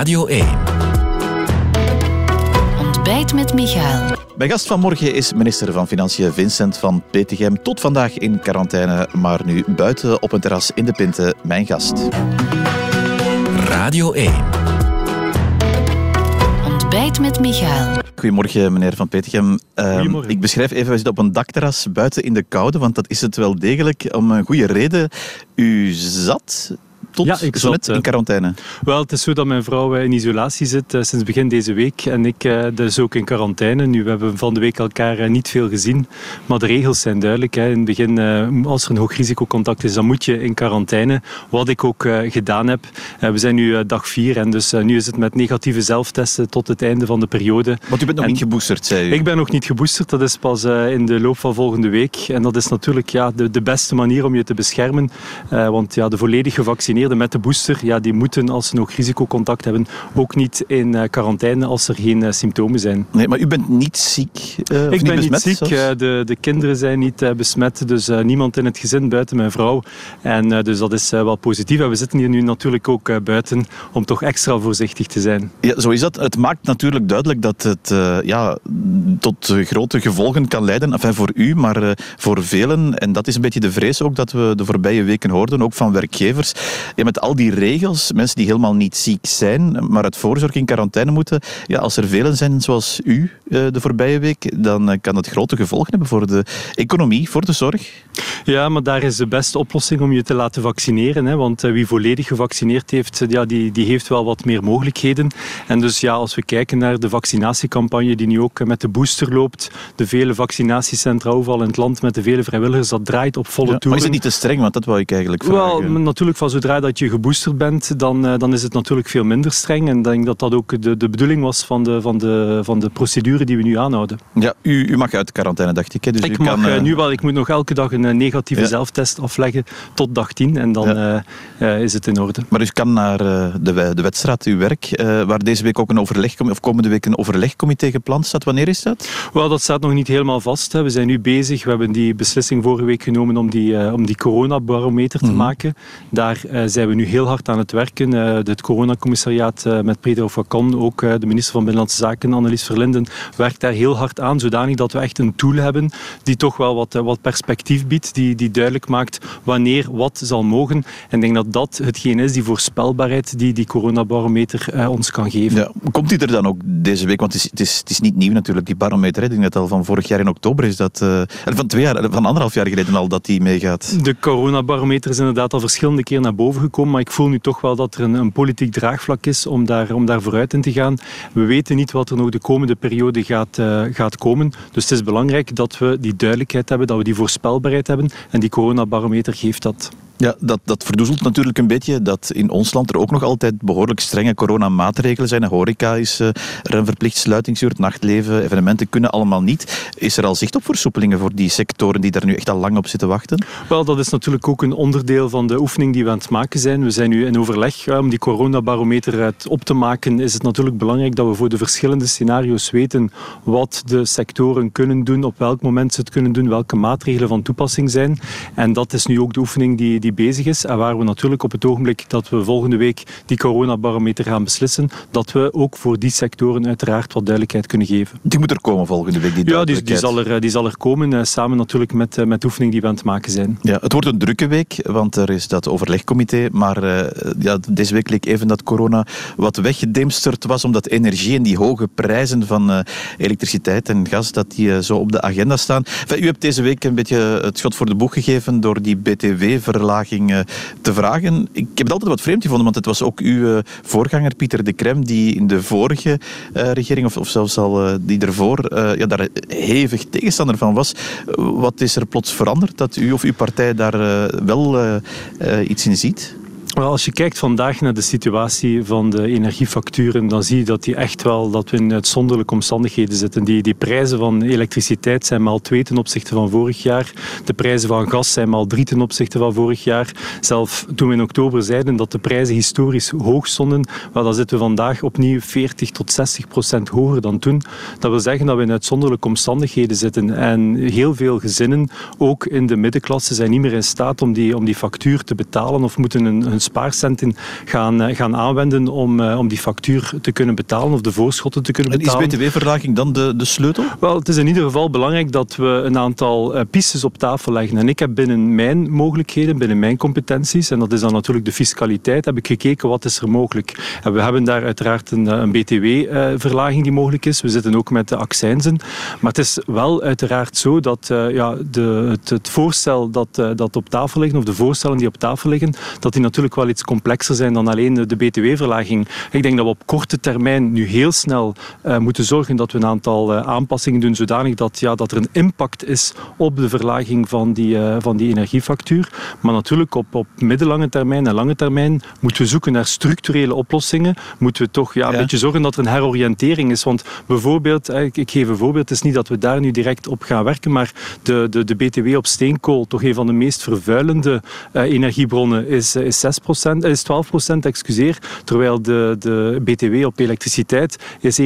Radio 1. Ontbijt met Michael. Mijn gast vanmorgen is minister van Financiën Vincent van Petegem. Tot vandaag in quarantaine, maar nu buiten op een terras in de Pinte. Mijn gast. Radio 1. Ontbijt met Michael. Goedemorgen, meneer Van Petegem. Ehm, Goedemorgen. ik beschrijf even, we zitten op een dakterras buiten in de koude, want dat is het wel degelijk om een goede reden. U zat tot Ja, ik zat, in eh, quarantaine. Wel, het is zo dat mijn vrouw eh, in isolatie zit eh, sinds begin deze week. En ik dus ook in quarantaine. Nu, we hebben van de week elkaar niet veel gezien. Maar de regels zijn duidelijk. Hè. In het begin, als er een hoog risicocontact is, dan moet je in quarantaine. Wat ik ook gedaan heb. We zijn nu dag vier. En dus nu is het met negatieve zelftesten tot het einde van de periode. Want u bent nog en- niet geboosterd, zei u. Ik ben nog niet geboosterd, dat is pas in de loop van volgende week. En dat is natuurlijk ja, de, de beste manier om je te beschermen. Want ja, de volledig gevaccineerden met de booster, ja, die moeten als ze nog risicocontact hebben ook niet in eh, quarantaine als er geen eh, symptomen zijn. Nee, maar u bent niet ziek? of ik ben besmet niet ziek, de, de kinderen zijn niet besmet, dus niemand in het gezin buiten mijn vrouw. En dus dat is wel positief. En we zitten hier nu natuurlijk ook buiten om toch extra voorzichtig te zijn. Ja, zo is dat. Het maakt natuurlijk duidelijk dat het ja, tot grote gevolgen kan leiden. Enfin, voor u, maar voor velen. En dat is een beetje de vrees ook dat we de voorbije weken hoorden, ook van werkgevers. Ja, met al die regels, mensen die helemaal niet ziek zijn, maar uit voorzorg in quarantaine moeten. Ja, als er velen zijn zoals u eh, de voorbije week, dan eh, kan het grote gevolgen hebben voor de economie, voor de zorg. Ja, maar daar is de beste oplossing om je te laten vaccineren. Hè? Want eh, wie volledig gevaccineerd heeft, ja, die, die heeft wel wat meer mogelijkheden. En dus ja, als we kijken naar de vaccinatiecampagne die nu ook met de booster loopt, de vele vaccinatiecentra overal in het land met de vele vrijwilligers, dat draait op volle Ja, toeren. maar is het niet te streng? Want dat wou ik eigenlijk vragen. Wel, natuurlijk, van zodra dat je geboosterd bent, dan, eh, dan is het natuurlijk veel minder streng. En ik denk dat dat ook de, de bedoeling was van de, van, de, van de procedure die we nu aanhouden. Ja, u, u mag uit quarantaine, dacht ik. Hè? Dus ik u mag kan, eh, eh, nu wel, ik moet nog elke dag een negatieve Ja. zelftest afleggen tot dag 10 en dan Ja. is het in orde. Maar u kan naar de, de wedstrijd, uw werk, waar deze week ook een overlegcomité, of komende week een overlegcomité gepland staat. Wanneer is dat? Wel, dat staat nog niet helemaal vast. Hè. We zijn nu bezig. We hebben die beslissing vorige week genomen om die, om die coronabarometer te Mhm. maken. Daar zijn we nu heel hard aan het werken. Eh, het coronacommissariaat eh, met Pedro Facon, ook eh, de minister van Binnenlandse Zaken, Annelies Verlinden, werkt daar heel hard aan, zodanig dat we echt een tool hebben die toch wel wat, wat perspectief biedt, die, die duidelijk maakt wanneer wat zal mogen. En ik denk dat dat hetgeen is, die voorspelbaarheid die die coronabarometer ons kan geven. Ja, komt die er dan ook deze week? Want het is, het is, het is niet nieuw natuurlijk, die barometer. hè. Ik denk dat al van vorig jaar in oktober is dat... van twee jaar, van anderhalf jaar geleden al dat die meegaat. De coronabarometer is inderdaad al verschillende keer naar boven maar ik voel nu toch wel dat er een, een politiek draagvlak is om daar, om daar vooruit in te gaan. We weten niet wat er nog de komende periode gaat, eh, gaat komen. Dus het is belangrijk dat we die duidelijkheid hebben, dat we die voorspelbaarheid hebben. En die coronabarometer geeft dat. Ja, dat, dat verdoezelt natuurlijk een beetje dat in ons land er ook nog altijd behoorlijk strenge coronamaatregelen zijn. Horeca is eh, er een verplicht sluitingsuur, nachtleven, evenementen kunnen allemaal niet. Is er al zicht op versoepelingen voor die sectoren die daar nu echt al lang op zitten wachten? Wel, dat is natuurlijk ook een onderdeel van de oefening die we aan het maken zijn. We zijn nu in overleg ja, om die coronabarometer uit op te maken. Is het natuurlijk belangrijk dat we voor de verschillende scenario's weten wat de sectoren kunnen doen, op welk moment ze het kunnen doen, welke maatregelen van toepassing zijn. En dat is nu ook de oefening die, die bezig is. En waar we natuurlijk op het ogenblik dat we volgende week die coronabarometer gaan beslissen, dat we ook voor die sectoren uiteraard wat duidelijkheid kunnen geven. Die moet er komen volgende week, die Ja, die, die, zal er, die zal er komen, eh, samen natuurlijk met, eh, met de oefening die we aan het maken zijn. Ja, het wordt een drukke week, want er is dat overlegcomité. Maar eh, ja, deze week leek even dat corona wat weggedemsterd was, omdat energie en die hoge prijzen van eh, elektriciteit en gas, dat die eh, zo op de agenda staan. Enfin, u hebt deze week een beetje het schot voor de boeg gegeven door die BTW-verlaging eh, te vragen. Ik heb het altijd wat vreemd gevonden, want het was ook uw eh, voorganger Pieter de Krem die in de vorige eh, regering, of, zelfs al die ervoor, ja, daar hevig tegenstander van was. Wat is er plots veranderd dat u of uw partij daar wel iets in ziet? Wel, als je kijkt vandaag naar de situatie van de energiefacturen, dan zie je dat, die echt wel, dat we in uitzonderlijke omstandigheden zitten. Die, die prijzen van elektriciteit zijn maal twee ten opzichte van vorig jaar. De prijzen van gas zijn maal drie ten opzichte van vorig jaar. Zelf toen we in oktober zeiden dat de prijzen historisch hoog stonden, dan zitten we vandaag opnieuw 40 tot 60 procent hoger dan toen. Dat wil zeggen dat we in uitzonderlijke omstandigheden zitten. En heel veel gezinnen, ook in de middenklasse, zijn niet meer in staat om die, om die factuur te betalen of moeten hun hun spaarcenten gaan, gaan aanwenden om, om die factuur te kunnen betalen of de voorschotten te kunnen betalen. En is btw-verlaging dan de, de sleutel? Wel, het is in ieder geval belangrijk dat we een aantal pistes op tafel leggen. En ik heb binnen mijn mogelijkheden, binnen mijn competenties, en dat is dan natuurlijk de fiscaliteit, heb ik gekeken wat is er mogelijk. En we hebben daar uiteraard een, een btw-verlaging die mogelijk is. We zitten ook met de accijnzen. Maar het is wel uiteraard zo dat uh, ja, de, het, het, voorstel dat, uh, dat op tafel liggen, of de voorstellen die op tafel liggen, dat die natuurlijk wel iets complexer zijn dan alleen de, btw-verlaging. Ik denk dat we op korte termijn nu heel snel uh, moeten zorgen dat we een aantal aanpassingen doen, zodanig dat, ja, dat er een impact is op de verlaging van die, van die energiefactuur. Maar natuurlijk op, op middellange termijn en lange termijn moeten we zoeken naar structurele oplossingen. Moeten we toch ja, een ja. beetje zorgen dat er een heroriëntering is. Want bijvoorbeeld, ik, ik geef een voorbeeld, het is niet dat we daar nu direct op gaan werken, maar de, de, de BTW op steenkool, toch een van de meest vervuilende energiebronnen, is, is, 6%, is 12%, excuseer, terwijl de, de BTW op elektriciteit is 21%.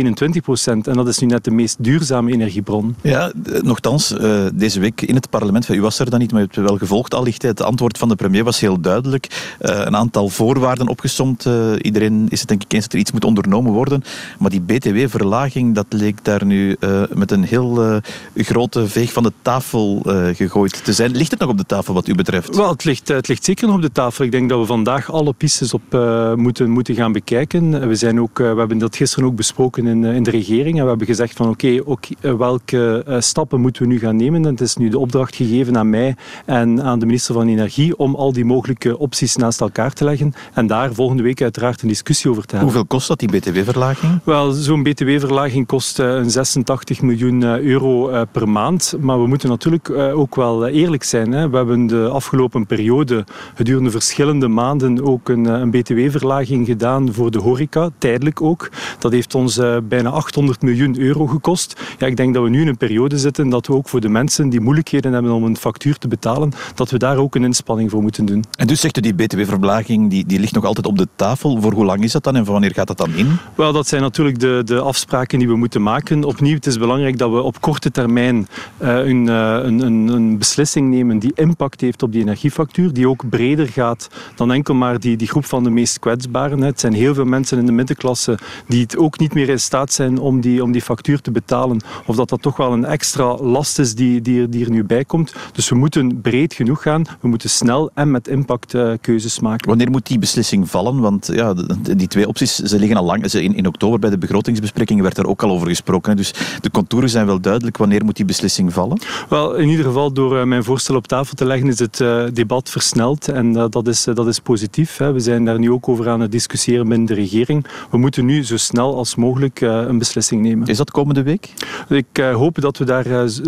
En dat is nu net de meest duurzame energiebron. Ja, nogthans, uh, deze week in het parlement, u was er dan niet, maar u hebt wel gevolgd allicht. Het antwoord van de premier was heel duidelijk. Uh, een aantal voorwaarden opgesomd. iedereen is het denk ik eens dat er iets moet ondernomen worden. Maar die BTW-verlaging, dat leek daar nu met een heel grote veeg van de tafel gegooid te zijn. Ligt het nog op de tafel wat u betreft? Wel, het ligt, het ligt zeker nog op de tafel. Ik denk dat we vandaag alle pistes op uh, moeten, moeten gaan bekijken. We, zijn ook, uh, we hebben dat gisteren ook besproken in, in de regering. En we hebben gezegd van oké, okay, welke stappen moeten we nu gaan nemen. En het is nu de opdracht gegeven aan mij en aan de minister van Energie om al die mogelijke opties naast elkaar te leggen. En daar volgende week uiteraard een discussie over te hebben. Hoeveel kost dat, die btw-verlaging? Wel, zo'n btw-verlaging kost een 86 miljoen euro per maand. Maar we moeten natuurlijk ook wel eerlijk zijn. Hè. We hebben de afgelopen periode gedurende verschillende maanden ook een, een btw-verlaging gedaan voor de horeca, tijdelijk ook. Dat heeft ons uh, bijna 800 miljoen euro gekost. Ja, ik denk dat we nu in een periode zitten dat we ook voor de mensen die moeilijkheden hebben om een factuur te betalen, dat we daar ook een inspanning voor moeten doen. En dus zegt u die btw-verlaging die, die ligt nog altijd op de tafel. Voor hoe lang is dat dan en van wanneer gaat dat dan in? Wel, dat zijn natuurlijk de, de afspraken die we moeten maken. Opnieuw, het is belangrijk dat we op korte termijn uh, een, uh, een, een, een, beslissing nemen die impact heeft op die energiefactuur, die ook breder gaat dan enkel maar die, die groep van de meest kwetsbaren. Het zijn heel veel mensen in de middenklasse die het ook niet meer in staat zijn om die, om die factuur te betalen. Of dat dat toch wel een extra last is die, die, die er nu bij komt. Dus we moeten breed genoeg gaan. We moeten snel en met impact uh, keuzes maken. Wanneer moet die beslissing vallen? Want ja, die twee opties ze liggen al lang. In, in oktober bij de begrotingsbesprekingen werd er ook al over gesproken. Dus de contouren zijn wel duidelijk. Wanneer moet die beslissing vallen? Wel, in ieder geval door uh, mijn voorstel op tafel te leggen is het uh, debat versneld en uh, dat, is, dat is positief. Hè. We zijn daar nu ook over aan het discussiëren binnen de regering. We moeten nu zo snel als mogelijk een beslissing nemen. Is dat komende week? Ik hoop dat we daar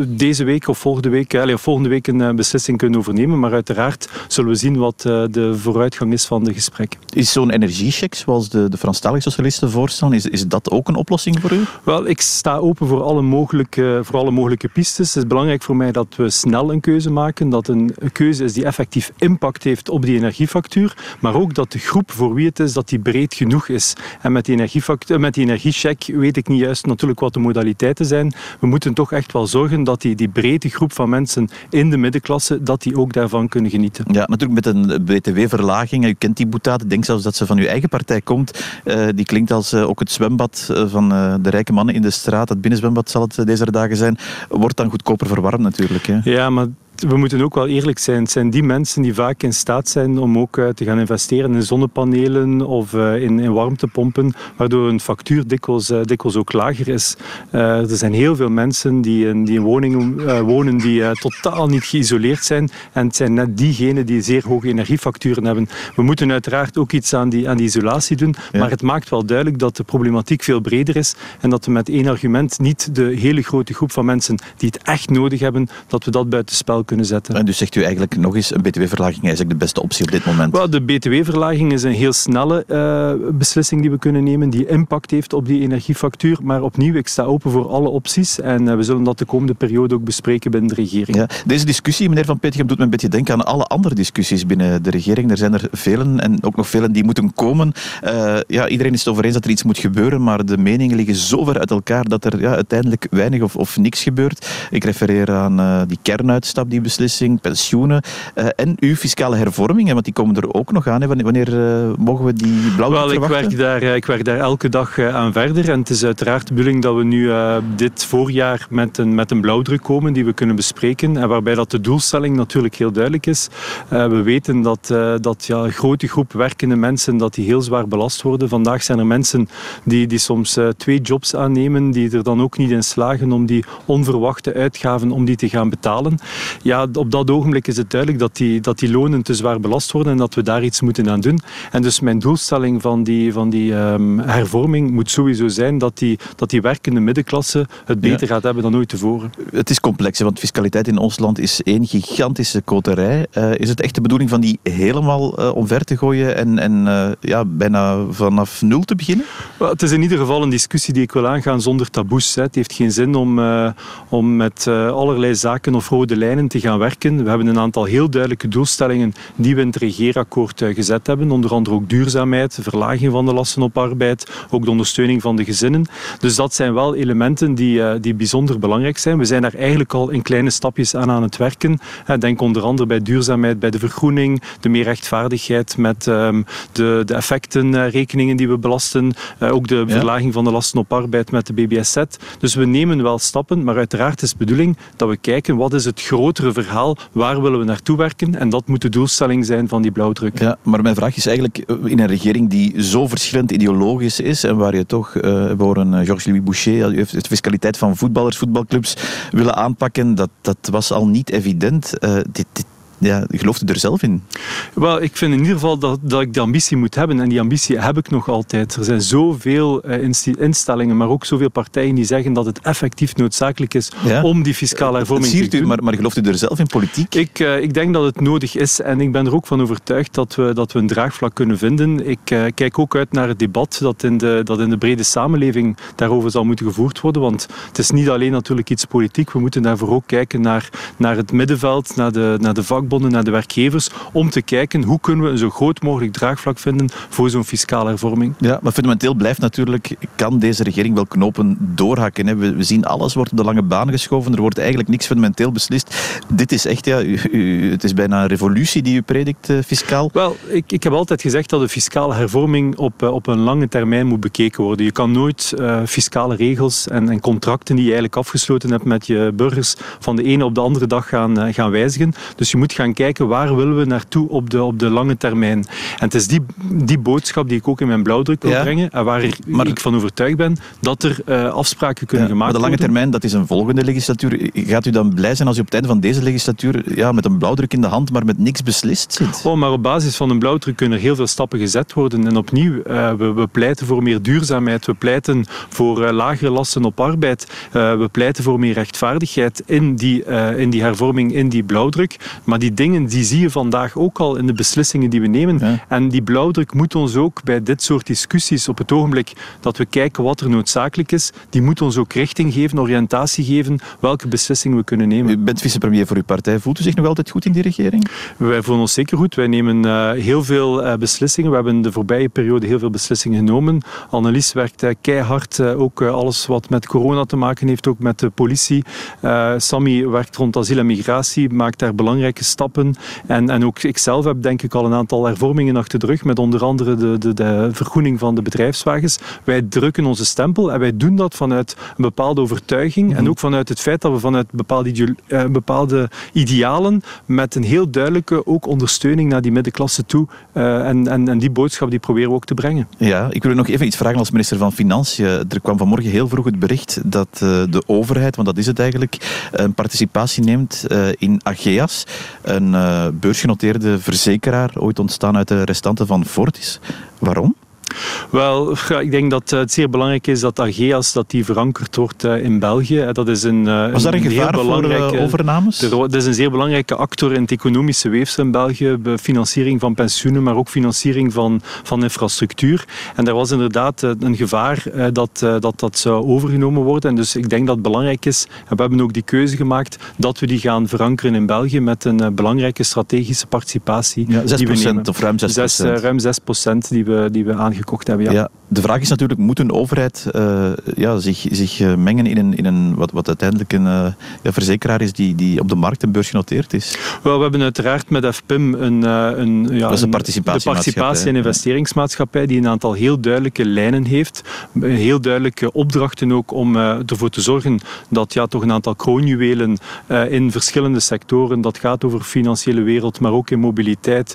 deze week of volgende week, of volgende week een beslissing kunnen overnemen, maar uiteraard zullen we zien wat de vooruitgang is van de gesprekken. Is zo'n energiecheck, zoals de, de Franstalige socialisten voorstellen, is, is dat ook een oplossing voor u? Wel, ik sta open voor alle mogelijke, voor alle mogelijke pistes. Het is belangrijk voor mij dat we snel een keuze maken, dat een keuze is die effectief impact heeft op die energiefactuur, maar ook dat de groep voor wie het is, dat die breed genoeg is. En met die, energiefactuur, met die energiecheck weet ik niet juist natuurlijk wat de modaliteiten zijn. We moeten toch echt wel zorgen dat die, die brede groep van mensen in de middenklasse, dat die ook daarvan kunnen genieten. Ja, natuurlijk met een btw-verlaging. U kent die boetade, ik denk zelfs dat ze van uw eigen partij komt. Uh, die klinkt als uh, ook het zwembad van uh, de rijke mannen in de straat. Het binnenzwembad zal het deze dagen zijn. Wordt dan goedkoper verwarmd natuurlijk. Hè? Ja, maar we moeten ook wel eerlijk zijn. Het zijn die mensen die vaak in staat zijn om ook uh, te gaan investeren in zonnepanelen of uh, in, in, warmtepompen, waardoor een factuur dikwijls, uh, dikwijls ook lager is. er zijn heel veel mensen die in, die in woningen wonen die totaal niet geïsoleerd zijn. En het zijn net diegenen die zeer hoge energiefacturen hebben. We moeten uiteraard ook iets aan die, aan die isolatie doen, ja. maar het maakt wel duidelijk dat de problematiek veel breder is en dat we met één argument niet de hele grote groep van mensen die het echt nodig hebben, dat we dat buiten spel kunnen zetten. En dus zegt u eigenlijk nog eens, een btw-verlaging is eigenlijk de beste optie op dit moment? Well, de btw-verlaging is een heel snelle uh, beslissing die we kunnen nemen, die impact heeft op die energiefactuur. Maar opnieuw, ik sta open voor alle opties en uh, we zullen dat de komende periode ook bespreken binnen de regering. Ja, deze discussie, meneer Van Petegem, doet me een beetje denken aan alle andere discussies binnen de regering. Er zijn er velen en ook nog velen die moeten komen. Uh, ja, iedereen is het over eens dat er iets moet gebeuren, maar de meningen liggen zo ver uit elkaar dat er ja, uiteindelijk weinig of, of niks gebeurt. Ik refereer aan die kernuitstap die die beslissing, pensioenen en uw fiscale hervormingen, want die komen er ook nog aan. Hè. Wanneer, mogen we die blauwdruk Wel, ik werk, daar, ik werk daar elke dag aan verder en het is uiteraard de bedoeling dat we nu dit voorjaar met een, met een blauwdruk komen die we kunnen bespreken en waarbij dat de doelstelling natuurlijk heel duidelijk is. we weten dat, dat ja, een grote groep werkende mensen dat die heel zwaar belast worden. Vandaag zijn er mensen die, die soms twee jobs aannemen, die er dan ook niet in slagen om die onverwachte uitgaven om die te gaan betalen. Ja, op dat ogenblik is het duidelijk dat die, dat die lonen te zwaar belast worden en dat we daar iets moeten aan doen. En dus mijn doelstelling van die, van die um, hervorming moet sowieso zijn dat die, dat die werkende middenklasse het beter gaat hebben dan ooit tevoren. Het is complex, want fiscaliteit in ons land is één gigantische koterij. Uh, is het echt de bedoeling van die helemaal uh, omver te gooien en, en uh, ja, bijna vanaf nul te beginnen? Well, het is in ieder geval een discussie die ik wil aangaan zonder taboes. Hè. Het heeft geen zin om, om met allerlei zaken of rode lijnen te gaan werken. We hebben een aantal heel duidelijke doelstellingen die we in het regeerakkoord uh, gezet hebben. Onder andere ook duurzaamheid, verlaging van de lasten op arbeid, ook de ondersteuning van de gezinnen. Dus dat zijn wel elementen die, die bijzonder belangrijk zijn. We zijn daar eigenlijk al in kleine stapjes aan aan het werken. Denk onder andere bij duurzaamheid, bij de vergroening, de meer rechtvaardigheid met um, de, de effectenrekeningen die we belasten, ook de verlaging van de lasten op arbeid met de BBSZ. Dus we nemen wel stappen, maar uiteraard is de bedoeling dat we kijken wat is het grotere verhaal, waar willen we naartoe werken en dat moet de doelstelling zijn van die blauwdruk. Ja, maar mijn vraag is eigenlijk, eh, in een regering die zo verschillend ideologisch is en waar je toch, uh, we horen uh, Georges-Louis Boucher, heeft de fiscaliteit van voetballers, voetbalclubs willen aanpakken, dat, dat was al niet evident. Dit ja, gelooft u er zelf in? Wel, ik vind in ieder geval dat, dat ik de ambitie moet hebben. En die ambitie heb ik nog altijd. Er zijn zoveel uh, instellingen, maar ook zoveel partijen die zeggen dat het effectief noodzakelijk is ja? om die fiscale hervorming te doen. U, maar, maar gelooft u er zelf in politiek? Ik, uh, ik denk dat het nodig is. En ik ben er ook van overtuigd dat we, dat we een draagvlak kunnen vinden. Ik uh, kijk ook uit naar het debat dat in, de, dat in de brede samenleving daarover zal moeten gevoerd worden. Want het is niet alleen natuurlijk iets politiek. We moeten daarvoor ook kijken naar, naar het middenveld, naar de, naar de vak vakbonden, naar de werkgevers, om te kijken hoe kunnen we een zo groot mogelijk draagvlak vinden voor zo'n fiscale hervorming. Ja, maar fundamenteel blijft natuurlijk, kan deze regering wel knopen doorhakken. Hè? We, we, zien alles wordt op de lange baan geschoven, er wordt eigenlijk niks fundamenteel beslist. Dit is echt, ja, u, u, het is bijna een revolutie die u predikt, uh, fiscaal. Wel, ik, ik heb altijd gezegd dat de fiscale hervorming op, uh, op een lange termijn moet bekeken worden. Je kan nooit uh, fiscale regels en, en, contracten die je eigenlijk afgesloten hebt met je burgers van de ene op de andere dag gaan, gaan wijzigen. Dus je moet gaan kijken waar willen we naartoe op de, op de lange termijn. En het is die, die boodschap die ik ook in mijn blauwdruk wil ja, brengen en waar maar, ik van overtuigd ben dat er uh, afspraken kunnen ja, gemaakt worden. Maar de lange termijn, dat is een volgende legislatuur. Gaat u dan blij zijn als u op het einde van deze legislatuur ja, met een blauwdruk in de hand, maar met niks beslist zit? Oh, maar op basis van een blauwdruk kunnen er heel veel stappen gezet worden. En opnieuw, uh, we, we, pleiten voor meer duurzaamheid, we pleiten voor uh, lagere lasten op arbeid, we pleiten voor meer rechtvaardigheid in die, in die hervorming, in die blauwdruk. Maar die dingen die zie je vandaag ook al in de beslissingen die we nemen. Ja. En die blauwdruk moet ons ook bij dit soort discussies op het ogenblik dat we kijken wat er noodzakelijk is, die moet ons ook richting geven, oriëntatie geven, welke beslissingen we kunnen nemen. U bent vicepremier voor uw partij. Voelt u zich nog altijd goed in die regering? Wij voelen ons zeker goed. Wij nemen uh, heel veel uh, beslissingen. We hebben de voorbije periode heel veel beslissingen genomen. Annelies werkt uh, keihard. ook alles wat met corona te maken heeft, ook met de politie. Sammy werkt rond asiel en migratie, maakt daar belangrijke stappen. En, en ook ikzelf heb denk ik al een aantal hervormingen achter de rug, met onder andere de, de, de vergroening van de bedrijfswagens. Wij drukken onze stempel en wij doen dat vanuit een bepaalde overtuiging mm-hmm. en ook vanuit het feit dat we vanuit bepaalde, uh, bepaalde idealen met een heel duidelijke ook ondersteuning naar die middenklasse toe. Uh, en, en, en die boodschap die proberen we ook te brengen. Ja, ik wil nog even iets vragen als minister van Financiën. Er kwam vanmorgen heel vroeg het bericht dat uh, de overheid, want dat is het eigenlijk, een participatie neemt in Ageas een uh, beursgenoteerde verzekeraar, ooit ontstaan uit de restanten van Fortis. Waarom? Wel, ik denk dat het zeer belangrijk is dat Ageas dat die verankerd wordt in België. Dat is een, Was daar een, een gevaar voor overnames? Dat is een zeer belangrijke actor in het economische weefsel in België. Financiering van pensioenen, maar ook financiering van, van infrastructuur. En er was inderdaad een gevaar dat, dat dat zou overgenomen worden. En dus ik denk dat het belangrijk is, en we hebben ook die keuze gemaakt, dat we die gaan verankeren in België met een belangrijke strategische participatie. Ja, 6% die we nemen. of ruim 6%? Zes, ruim 6% die we, die we aangekocht hebben. hebben. Ja. de vraag is natuurlijk, moet een overheid uh, ja, zich, zich uh, mengen in een, in een wat, wat uiteindelijk een uh, ja, verzekeraar is die, die op de markt en beurs genoteerd is? Wel, we hebben uiteraard met FPIM een, een, ja, een participatie, de participatie- en investeringsmaatschappij die een aantal heel duidelijke lijnen heeft. Heel duidelijke opdrachten ook om ervoor te zorgen dat ja, toch een aantal kroonjuwelen in verschillende sectoren, dat gaat over financiële wereld, maar ook in mobiliteit,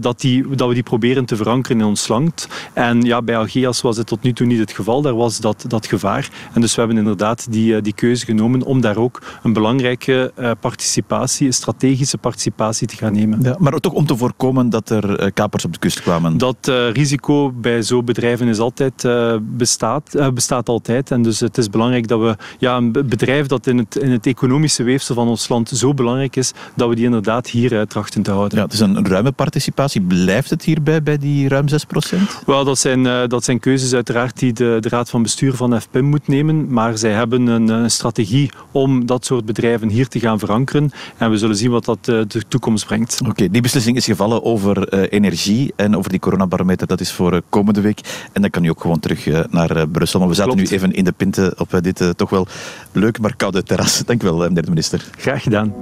dat, die, dat we die proberen te verankeren in ons land. En ja, bij Algeas was het tot nu toe niet het geval. Daar was dat, dat gevaar. En dus we hebben inderdaad die, eh, die keuze genomen om daar ook een belangrijke eh, participatie, een strategische participatie te gaan nemen. Ja, maar toch om te voorkomen dat er eh, kapers op de kust kwamen? Dat risico bij zo'n bedrijven is altijd, bestaat, bestaat altijd. En dus het is belangrijk dat we ja, een bedrijf dat in het, in het economische weefsel van ons land zo belangrijk is, dat we die inderdaad hier trachten te houden. Ja, het is een ruime participatie. Blijft het hierbij bij die ruim 6 procent? Wel, dat zijn, dat zijn keuzes uiteraard die de, de Raad van Bestuur van FPIM moet nemen. Maar zij hebben een, een, strategie om dat soort bedrijven hier te gaan verankeren. En we zullen zien wat dat eh, de toekomst brengt. Oké, die beslissing is gevallen over uh, energie en over die coronabarometer. Dat is voor uh, komende week. En dan kan u ook gewoon terug naar Brussel. Maar we zaten Klopt. nu even in de pinten op dit toch wel leuk, maar koude terras. Dank u wel, meneer de minister. Graag gedaan.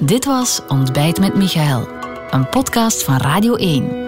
Dit was Ontbijt met Michael. Een podcast van Radio 1.